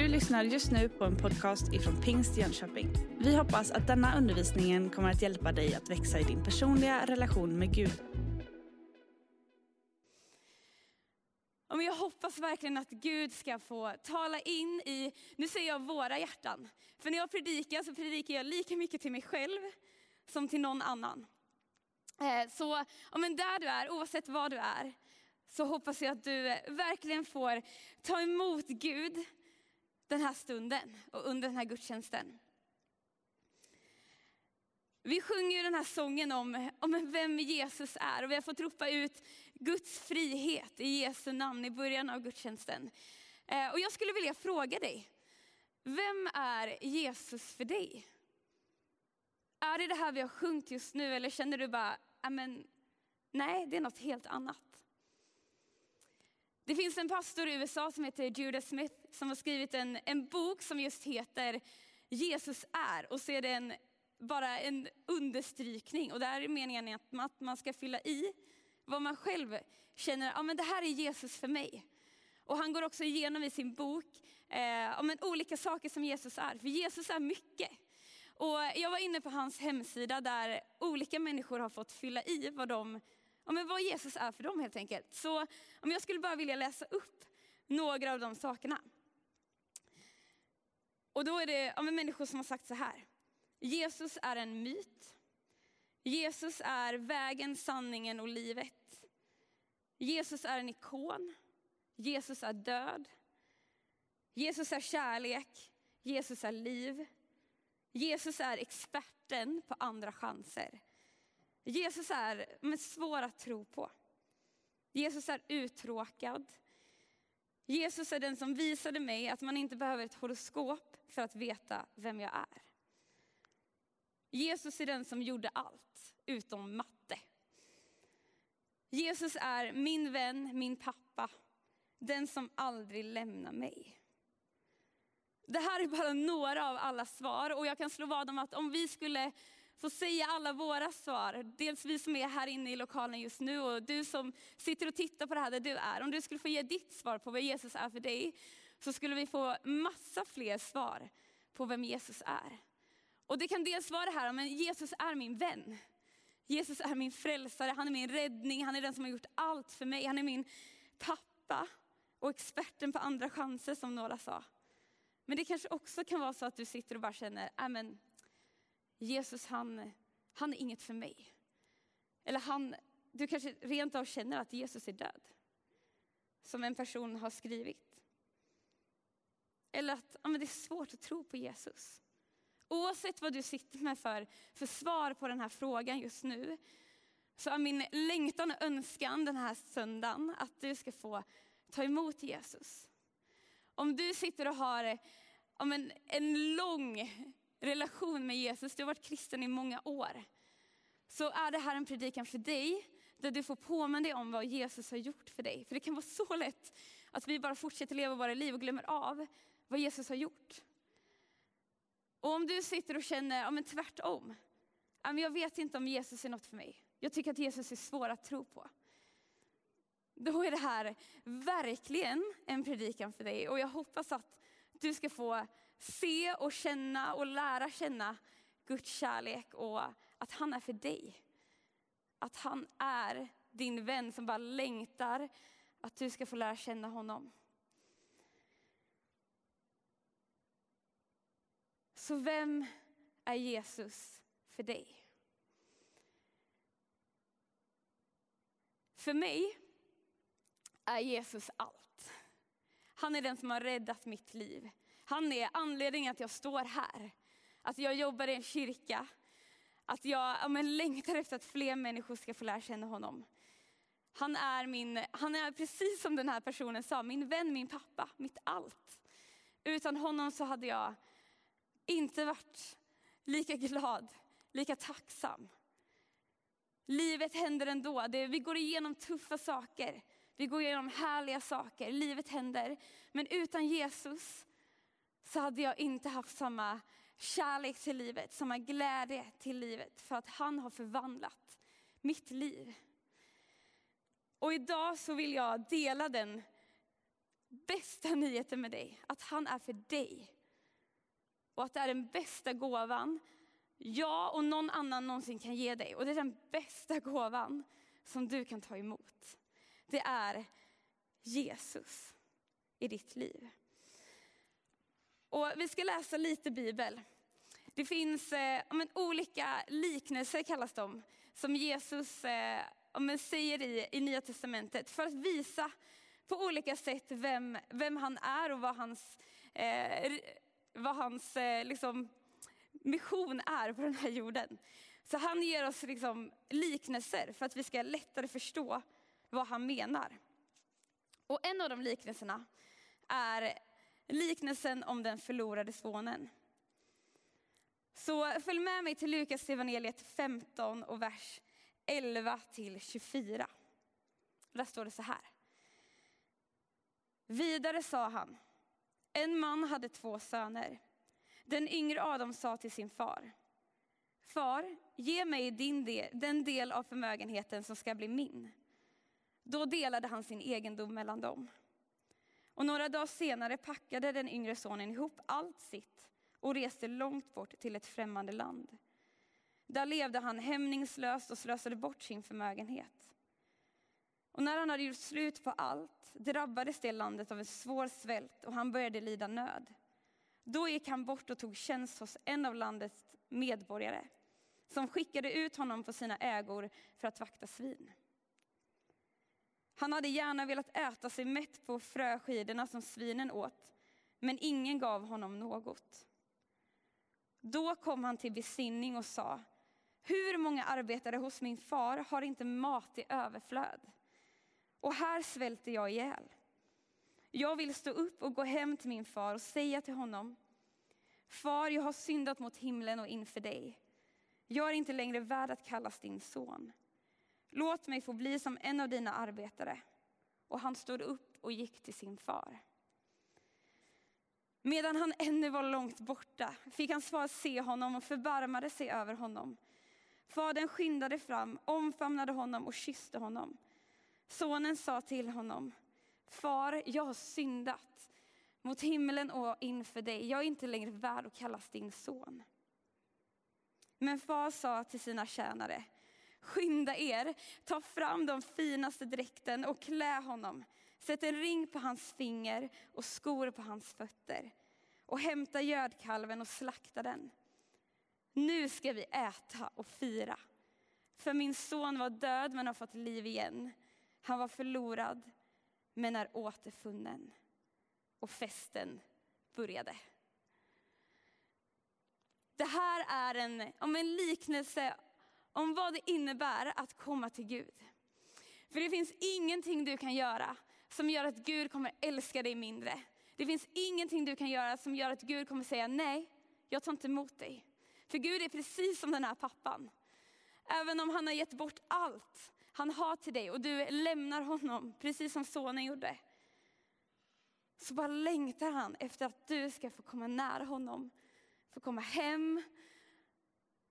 Du lyssnar just nu på en podcast ifrån Pingst Jönköping. Vi hoppas att denna undervisning kommer att hjälpa dig att växa i din personliga relation med Gud. Jag hoppas verkligen att Gud ska få tala in i, nu säger jag våra hjärtan. För när jag predikar så predikar jag lika mycket till mig själv som till någon annan. Eh, så ja, men där du är, oavsett var du är, så hoppas jag att du verkligen får ta emot Gud den här stunden och under den här gudstjänsten. Vi sjunger ju den här sången om, om vem Jesus är och vi har fått ropa ut Guds frihet i Jesu namn i början av gudstjänsten. Eh, och jag skulle vilja fråga dig, vem är Jesus för dig? Är det det här vi har sjungit just nu eller känner du bara, men, nej det är något helt annat. Det finns en pastor i USA som heter Judah Smith som har skrivit en, en bok som just heter Jesus är och så är det en, bara en understrykning och där är meningen att man ska fylla i vad man själv känner, ja men det här är Jesus för mig. Och han går också igenom i sin bok eh, men olika saker som Jesus är, för Jesus är mycket. Och jag var inne på hans hemsida där olika människor har fått fylla i vad, de, ja, men vad Jesus är för dem helt enkelt. Så om jag skulle bara vilja läsa upp några av de sakerna. Och då är det ja, människor som har sagt så här. Jesus är en myt. Jesus är vägen, sanningen och livet. Jesus är en ikon. Jesus är död. Jesus är kärlek. Jesus är liv. Jesus är experten på andra chanser. Jesus är men, svår att tro på. Jesus är uttråkad. Jesus är den som visade mig att man inte behöver ett horoskop för att veta vem jag är. Jesus är den som gjorde allt utom matte. Jesus är min vän, min pappa, den som aldrig lämnar mig. Det här är bara några av alla svar och jag kan slå vad om att om vi skulle få säga alla våra svar, dels vi som är här inne i lokalen just nu och du som sitter och tittar på det här där du är. Om du skulle få ge ditt svar på vad Jesus är för dig, så skulle vi få massa fler svar på vem Jesus är. Och det kan dels vara det här, men Jesus är min vän. Jesus är min frälsare, han är min räddning, han är den som har gjort allt för mig. Han är min pappa och experten på andra chanser som några sa. Men det kanske också kan vara så att du sitter och bara känner, äh, men Jesus han, han är inget för mig. Eller han, du kanske rent av känner att Jesus är död. Som en person har skrivit. Eller att ja, men det är svårt att tro på Jesus. Oavsett vad du sitter med för, för svar på den här frågan just nu, så är min längtan och önskan den här söndagen att du ska få ta emot Jesus. Om du sitter och har om en, en lång relation med Jesus, du har varit kristen i många år, så är det här en predikan för dig, där du får påminna dig om vad Jesus har gjort för dig. För det kan vara så lätt att vi bara fortsätter leva våra liv och glömmer av vad Jesus har gjort. Och om du sitter och känner, ja men tvärtom, ja, men jag vet inte om Jesus är något för mig. Jag tycker att Jesus är svår att tro på. Då är det här verkligen en predikan för dig och jag hoppas att du ska få se och känna och lära känna Guds kärlek och att han är för dig. Att han är din vän som bara längtar att du ska få lära känna honom. Så vem är Jesus för dig? För mig är Jesus allt. Han är den som har räddat mitt liv. Han är anledningen att jag står här. Att jag jobbar i en kyrka. Att jag ja, men längtar efter att fler människor ska få lära känna honom. Han är, min, han är precis som den här personen sa, min vän, min pappa, mitt allt. Utan honom så hade jag inte varit lika glad, lika tacksam. Livet händer ändå. Det, vi går igenom tuffa saker. Vi går igenom härliga saker. Livet händer. Men utan Jesus så hade jag inte haft samma kärlek till livet, samma glädje till livet. För att han har förvandlat mitt liv. Och idag så vill jag dela den bästa nyheten med dig, att han är för dig. Och att det är den bästa gåvan jag och någon annan någonsin kan ge dig. Och det är den bästa gåvan som du kan ta emot. Det är Jesus i ditt liv. Och vi ska läsa lite bibel. Det finns eh, men, olika liknelser kallas de, som Jesus eh, men, säger i, i Nya Testamentet för att visa på olika sätt vem, vem han är och vad hans, eh, vad hans eh, liksom, mission är på den här jorden. Så han ger oss liksom liknelser för att vi ska lättare förstå vad han menar. Och en av de liknelserna är liknelsen om den förlorade sonen. Så följ med mig till Lukas evangeliet 15 och vers 11 till 24. Där står det så här. Vidare sa han, en man hade två söner. Den yngre av dem sa till sin far, Far, ge mig din del, den del av förmögenheten som ska bli min. Då delade han sin egendom mellan dem. Och några dagar senare packade den yngre sonen ihop allt sitt och reste långt bort till ett främmande land. Där levde han hämningslöst och slösade bort sin förmögenhet. Och när han hade gjort slut på allt drabbades det landet av en svår svält och han började lida nöd. Då gick han bort och tog tjänst hos en av landets medborgare som skickade ut honom på sina ägor för att vakta svin. Han hade gärna velat äta sig mätt på fröskidorna som svinen åt, men ingen gav honom något. Då kom han till besinning och sa, hur många arbetare hos min far har inte mat i överflöd? Och här svälter jag ihjäl. Jag vill stå upp och gå hem till min far och säga till honom, Far, jag har syndat mot himlen och inför dig. Jag är inte längre värd att kallas din son. Låt mig få bli som en av dina arbetare. Och han stod upp och gick till sin far. Medan han ännu var långt borta fick hans far se honom och förbarmade sig över honom. Fadern skyndade fram, omfamnade honom och kysste honom. Sonen sa till honom, Far, jag har syndat mot himlen och inför dig. Jag är inte längre värd att kallas din son. Men far sa till sina tjänare, skynda er, ta fram den finaste dräkten och klä honom. Sätt en ring på hans finger och skor på hans fötter. Och hämta gödkalven och slakta den. Nu ska vi äta och fira. För min son var död men har fått liv igen. Han var förlorad men är återfunnen. Och festen började. Det här är en, om en liknelse om vad det innebär att komma till Gud. För det finns ingenting du kan göra som gör att Gud kommer älska dig mindre. Det finns ingenting du kan göra som gör att Gud kommer säga nej, jag tar inte emot dig. För Gud är precis som den här pappan. Även om han har gett bort allt han har till dig och du lämnar honom, precis som sonen gjorde. Så bara längtar han efter att du ska få komma nära honom, få komma hem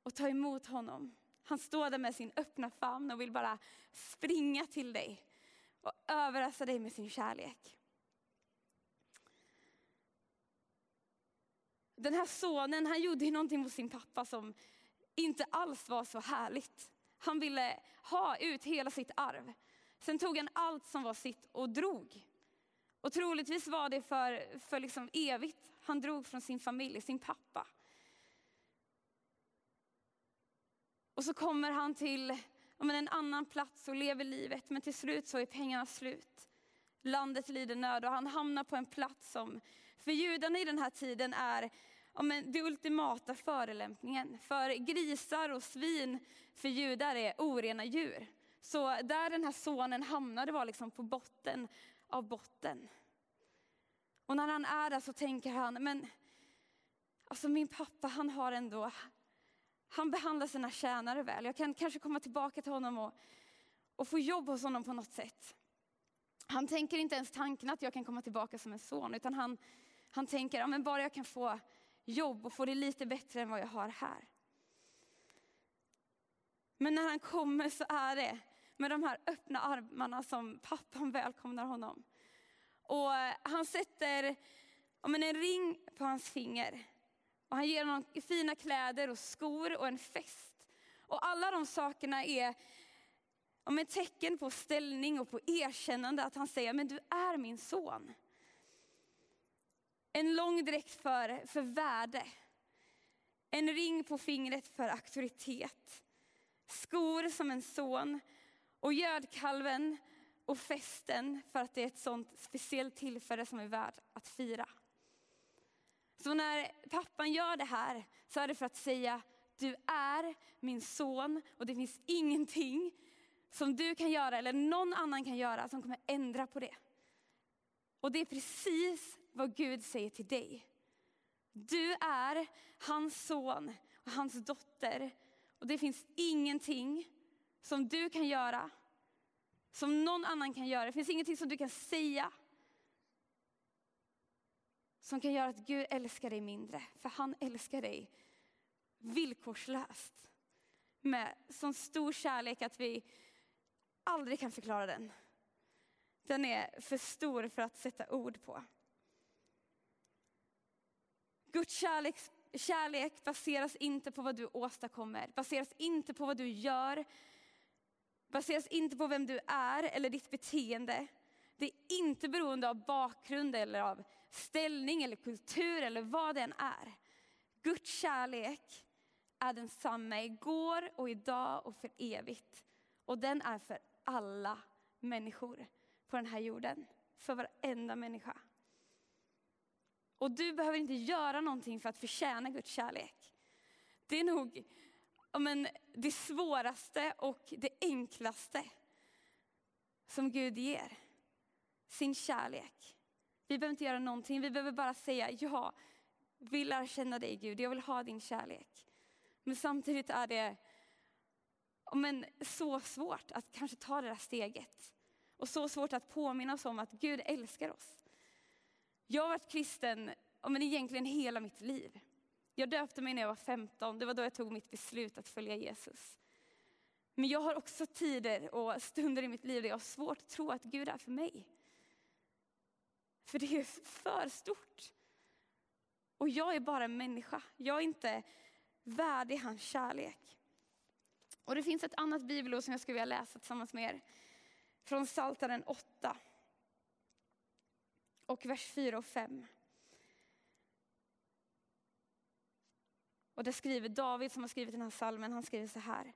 och ta emot honom. Han står där med sin öppna famn och vill bara springa till dig och överösa dig med sin kärlek. Den här sonen han gjorde ju någonting mot sin pappa som inte alls var så härligt. Han ville ha ut hela sitt arv. Sen tog han allt som var sitt och drog. Och troligtvis var det för, för liksom evigt. Han drog från sin familj, sin pappa. Och så kommer han till men, en annan plats och lever livet, men till slut så är pengarna slut. Landet lider nöd och han hamnar på en plats som för judarna i den här tiden är men, det ultimata förelämpningen. För grisar och svin för judar är orena djur. Så där den här sonen hamnade var liksom på botten av botten. Och när han är där så tänker han, men alltså min pappa han har ändå, han behandlar sina tjänare väl. Jag kan kanske komma tillbaka till honom och, och få jobb hos honom på något sätt. Han tänker inte ens tanken att jag kan komma tillbaka som en son, utan han, han tänker, ja, men bara jag kan få jobb och få det lite bättre än vad jag har här. Men när han kommer så är det med de här öppna armarna som pappan välkomnar honom. Och han sätter om en ring på hans finger. Och han ger honom fina kläder och skor och en fest. Och alla de sakerna är om ett tecken på ställning och på erkännande att han säger, men du är min son. En lång dräkt för, för värde. En ring på fingret för auktoritet. Skor som en son. Och gödkalven och festen för att det är ett sånt speciellt tillfälle som är värt att fira. Så när pappan gör det här så är det för att säga, du är min son och det finns ingenting som du kan göra eller någon annan kan göra som kommer ändra på det. Och det är precis vad Gud säger till dig. Du är hans son och hans dotter. Och det finns ingenting som du kan göra, som någon annan kan göra. Det finns ingenting som du kan säga som kan göra att Gud älskar dig mindre. För han älskar dig villkorslöst. Med sån stor kärlek att vi aldrig kan förklara den. Den är för stor för att sätta ord på. Guds kärlek, kärlek baseras inte på vad du åstadkommer, baseras inte på vad du gör, baseras inte på vem du är eller ditt beteende. Det är inte beroende av bakgrund eller av ställning eller kultur eller vad den är. Guds kärlek är densamma igår och idag och för evigt. Och den är för alla människor på den här jorden. För varenda människa. Och du behöver inte göra någonting för att förtjäna Guds kärlek. Det är nog men, det svåraste och det enklaste som Gud ger. Sin kärlek. Vi behöver inte göra någonting, vi behöver bara säga ja, vill lära känna dig Gud, jag vill ha din kärlek. Men samtidigt är det men, så svårt att kanske ta det där steget. Och så svårt att påminna oss om att Gud älskar oss. Jag har varit kristen men egentligen hela mitt liv. Jag döpte mig när jag var 15, det var då jag tog mitt beslut att följa Jesus. Men jag har också tider och stunder i mitt liv där jag har svårt att tro att Gud är för mig. För det är för stort. Och jag är bara en människa, jag är inte värdig hans kärlek. Och det finns ett annat bibelord som jag skulle vilja läsa tillsammans med er. Från Psaltaren 8. Och vers 4 och 5. Och där skriver David som har skrivit den här salmen, han skriver så här.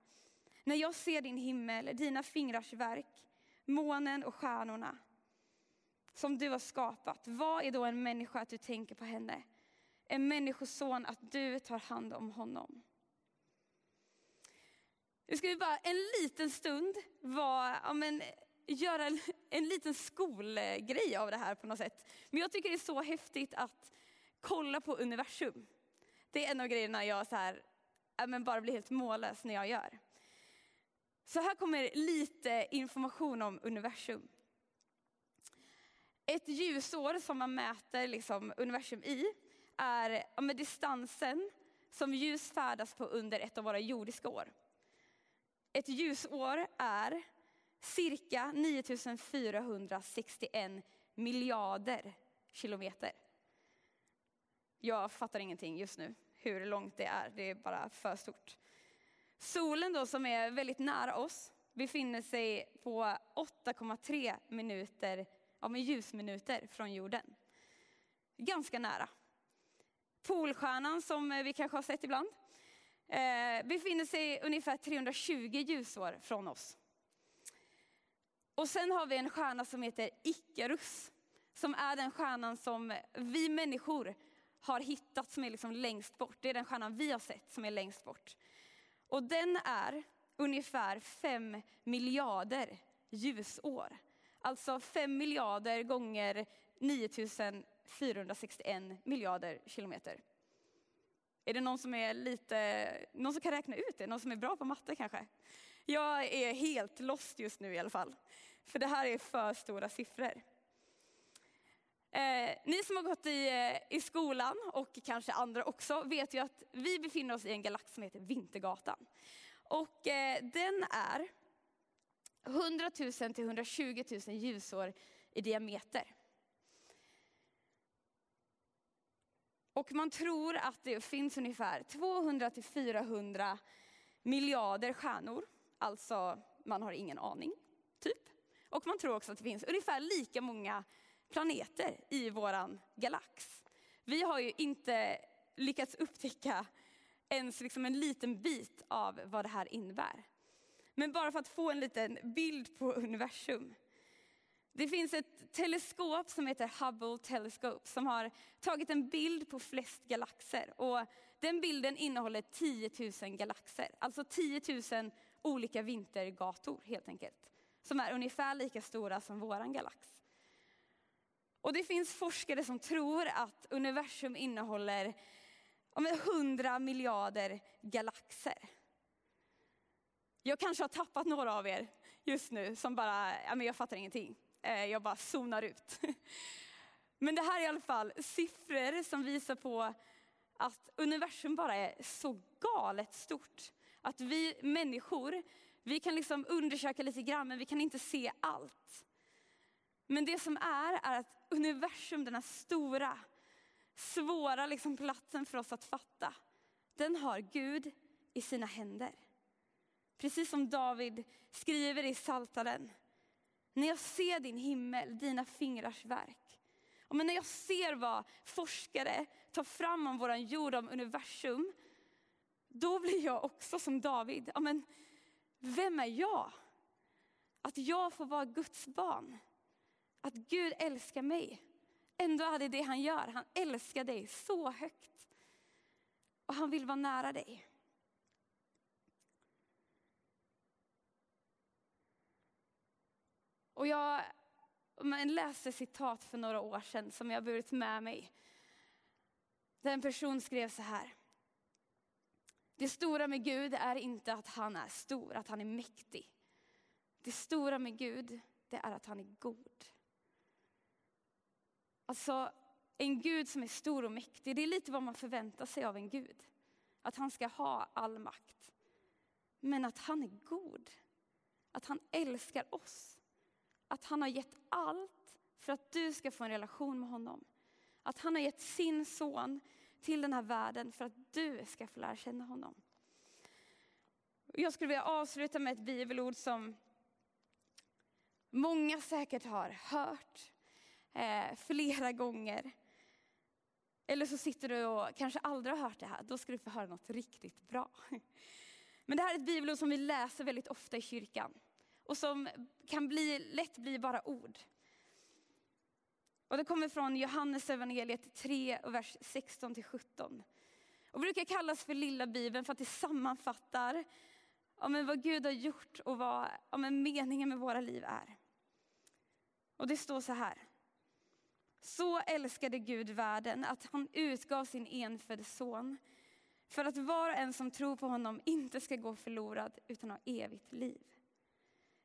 När jag ser din himmel, dina fingrars verk, månen och stjärnorna som du har skapat, vad är då en människa att du tänker på henne? En människoson att du tar hand om honom. Nu ska vi bara en liten stund vara, ja, men, göra en, en liten skolgrej av det här på något sätt. Men jag tycker det är så häftigt att kolla på universum. Det är en av grejerna jag så här, ja, men bara blir helt mållös när jag gör. Så här kommer lite information om universum. Ett ljusår som man mäter liksom universum i är ja, med distansen som ljus färdas på under ett av våra jordiska år. Ett ljusår är cirka 9461 miljarder kilometer. Jag fattar ingenting just nu hur långt det är, det är bara för stort. Solen då som är väldigt nära oss befinner sig på 8,3 minuter, ja, med ljusminuter från jorden. Ganska nära. Polstjärnan som eh, vi kanske har sett ibland eh, befinner sig ungefär 320 ljusår från oss. Och sen har vi en stjärna som heter Icarus, som är den stjärnan som vi människor har hittat som är liksom längst bort. Det är den stjärnan vi har sett som är längst bort. Och den är ungefär 5 miljarder ljusår. Alltså 5 miljarder gånger 9461 miljarder kilometer. Är det någon som är lite, någon som kan räkna ut det? Någon som är bra på matte kanske? Jag är helt lost just nu i alla fall. För det här är för stora siffror. Eh, ni som har gått i, eh, i skolan och kanske andra också vet ju att vi befinner oss i en galax som heter Vintergatan. Och eh, den är 100 000 till 120 000 ljusår i diameter. Och man tror att det finns ungefär 200 till 400 miljarder stjärnor. Alltså, man har ingen aning, typ. Och man tror också att det finns ungefär lika många planeter i vår galax. Vi har ju inte lyckats upptäcka ens liksom en liten bit av vad det här innebär. Men bara för att få en liten bild på universum. Det finns ett teleskop som heter Hubble Telescope som har tagit en bild på flest galaxer. Och den bilden innehåller 10 000 galaxer, alltså 10 000 olika vintergator helt enkelt. Som är ungefär lika stora som våran galax. Och det finns forskare som tror att universum innehåller om 100 miljarder galaxer. Jag kanske har tappat några av er just nu som bara, ja men jag fattar ingenting. Eh, jag bara zonar ut. Men det här är i alla fall siffror som visar på att universum bara är så galet stort. Att vi människor, vi kan liksom undersöka lite grann men vi kan inte se allt. Men det som är, är att universum, den här stora, svåra liksom platsen för oss att fatta, den har Gud i sina händer. Precis som David skriver i Saltaren. När jag ser din himmel, dina fingrars verk. Och men när jag ser vad forskare tar fram om vår jord, om universum, då blir jag också som David. Ja, men vem är jag? Att jag får vara Guds barn. Att Gud älskar mig. Ändå är det det han gör. Han älskar dig så högt. Och han vill vara nära dig. Och jag läste citat för några år sedan som jag burit med mig. Där en person skrev så här. Det stora med Gud är inte att han är stor, att han är mäktig. Det stora med Gud, det är att han är god. Alltså, en Gud som är stor och mäktig, det är lite vad man förväntar sig av en Gud. Att han ska ha all makt. Men att han är god. Att han älskar oss. Att han har gett allt för att du ska få en relation med honom. Att han har gett sin son till den här världen för att du ska få lära känna honom. Jag skulle vilja avsluta med ett bibelord som många säkert har hört eh, flera gånger. Eller så sitter du och kanske aldrig har hört det här. Då ska du få höra något riktigt bra. Men det här är ett bibelord som vi läser väldigt ofta i kyrkan. Och som kan bli, lätt bli bara ord. Och det kommer från Johannes evangeliet 3, vers 16-17. Och brukar kallas för lilla bibeln för att det sammanfattar ja, men vad Gud har gjort och vad ja, men meningen med våra liv är. Och det står så här. Så älskade Gud världen att han utgav sin enfödde son för att var och en som tror på honom inte ska gå förlorad utan ha evigt liv.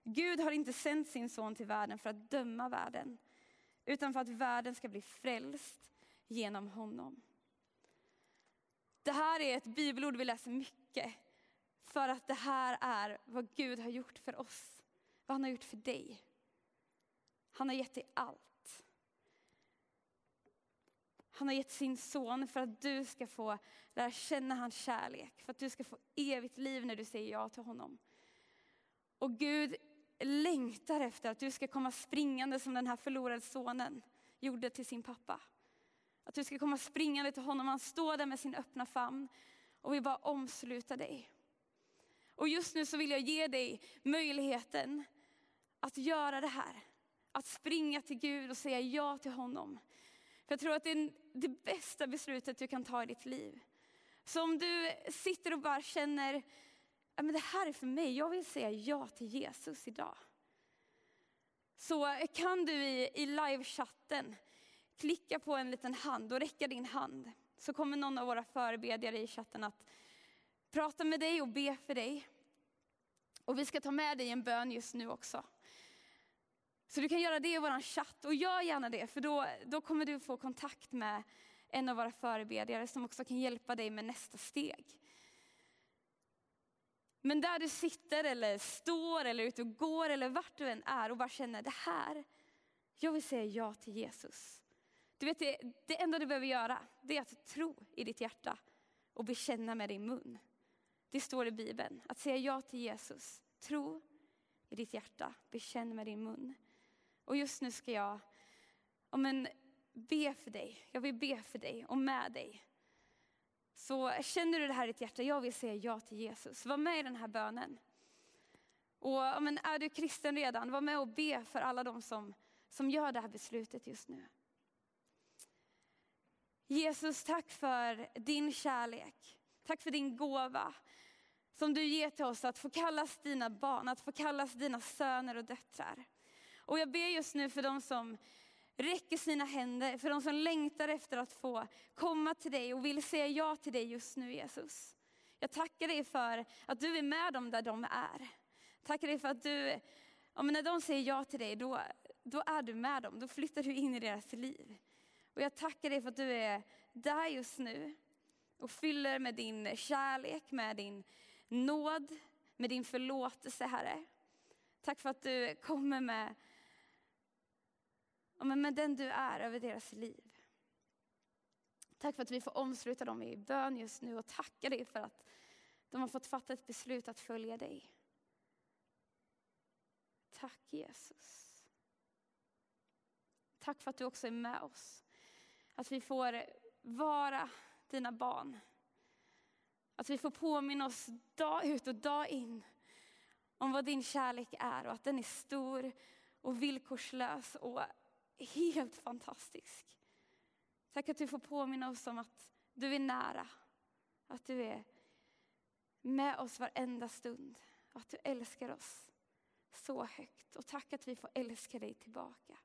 Gud har inte sänt sin son till världen för att döma världen utan för att världen ska bli frälst genom honom. Det här är ett bibelord vi läser mycket för att det här är vad Gud har gjort för oss. Vad han har gjort för dig. Han har gett dig allt. Han har gett sin son för att du ska få lära känna hans kärlek. För att du ska få evigt liv när du säger ja till honom. Och Gud längtar efter att du ska komma springande som den här förlorade sonen gjorde till sin pappa. Att du ska komma springande till honom, han står där med sin öppna famn och vill bara omsluta dig. Och just nu så vill jag ge dig möjligheten att göra det här. Att springa till Gud och säga ja till honom. För jag tror att det är det bästa beslutet du kan ta i ditt liv. Så om du sitter och bara känner, men det här är för mig, jag vill säga ja till Jesus idag. Så eh, kan du i, i livechatten klicka på en liten hand och räcka din hand. Så kommer någon av våra förebedjare i chatten att prata med dig och be för dig. Och vi ska ta med dig en bön just nu också. Så du kan göra det i vår chatt och gör gärna det för då, då kommer du få kontakt med en av våra förebedjare som också kan hjälpa dig med nästa steg. Men där du sitter eller står eller ute och går eller vart du än är och bara känner det här, jag vill säga ja till Jesus. Du vet, det, det enda du behöver göra, det är att tro i ditt hjärta och bekänna med din mun. Det står i Bibeln, att säga ja till Jesus. Tro i ditt hjärta, bekänn med din mun. Och just nu ska jag om en, be för dig. Jag vill be för dig och med dig. Så känner du det här i ditt hjärta, jag vill säga ja till Jesus. Var med i den här bönen. Och men, är du kristen redan, var med och be för alla de som, som gör det här beslutet just nu. Jesus, tack för din kärlek. Tack för din gåva som du ger till oss att få kallas dina barn, att få kallas dina söner och döttrar. Och jag ber just nu för de som räcker sina händer, för de som längtar efter att få komma till dig och vill säga ja till dig just nu Jesus. Jag tackar dig för att du är med dem där de är. Tackar dig för att du, ja, när de säger ja till dig, då, då är du med dem. Då flyttar du in i deras liv. Och jag tackar dig för att du är där just nu och fyller med din kärlek, med din nåd, med din förlåtelse Herre. Tack för att du kommer med, med den du är över deras liv. Tack för att vi får omsluta dem i bön just nu och tacka dig för att de har fått fatta ett beslut att följa dig. Tack Jesus. Tack för att du också är med oss. Att vi får vara dina barn. Att vi får påminna oss dag ut och dag in om vad din kärlek är och att den är stor och villkorslös och helt fantastisk. Tack att du får påminna oss om att du är nära, att du är med oss varenda stund och att du älskar oss så högt. Och tack att vi får älska dig tillbaka.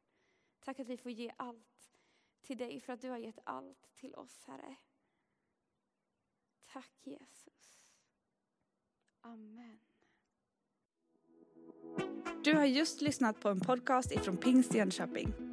Tack att vi får ge allt till dig för att du har gett allt till oss, Herre. Tack Jesus. Amen. Du har just lyssnat på en podcast ifrån Pingst Jönköping.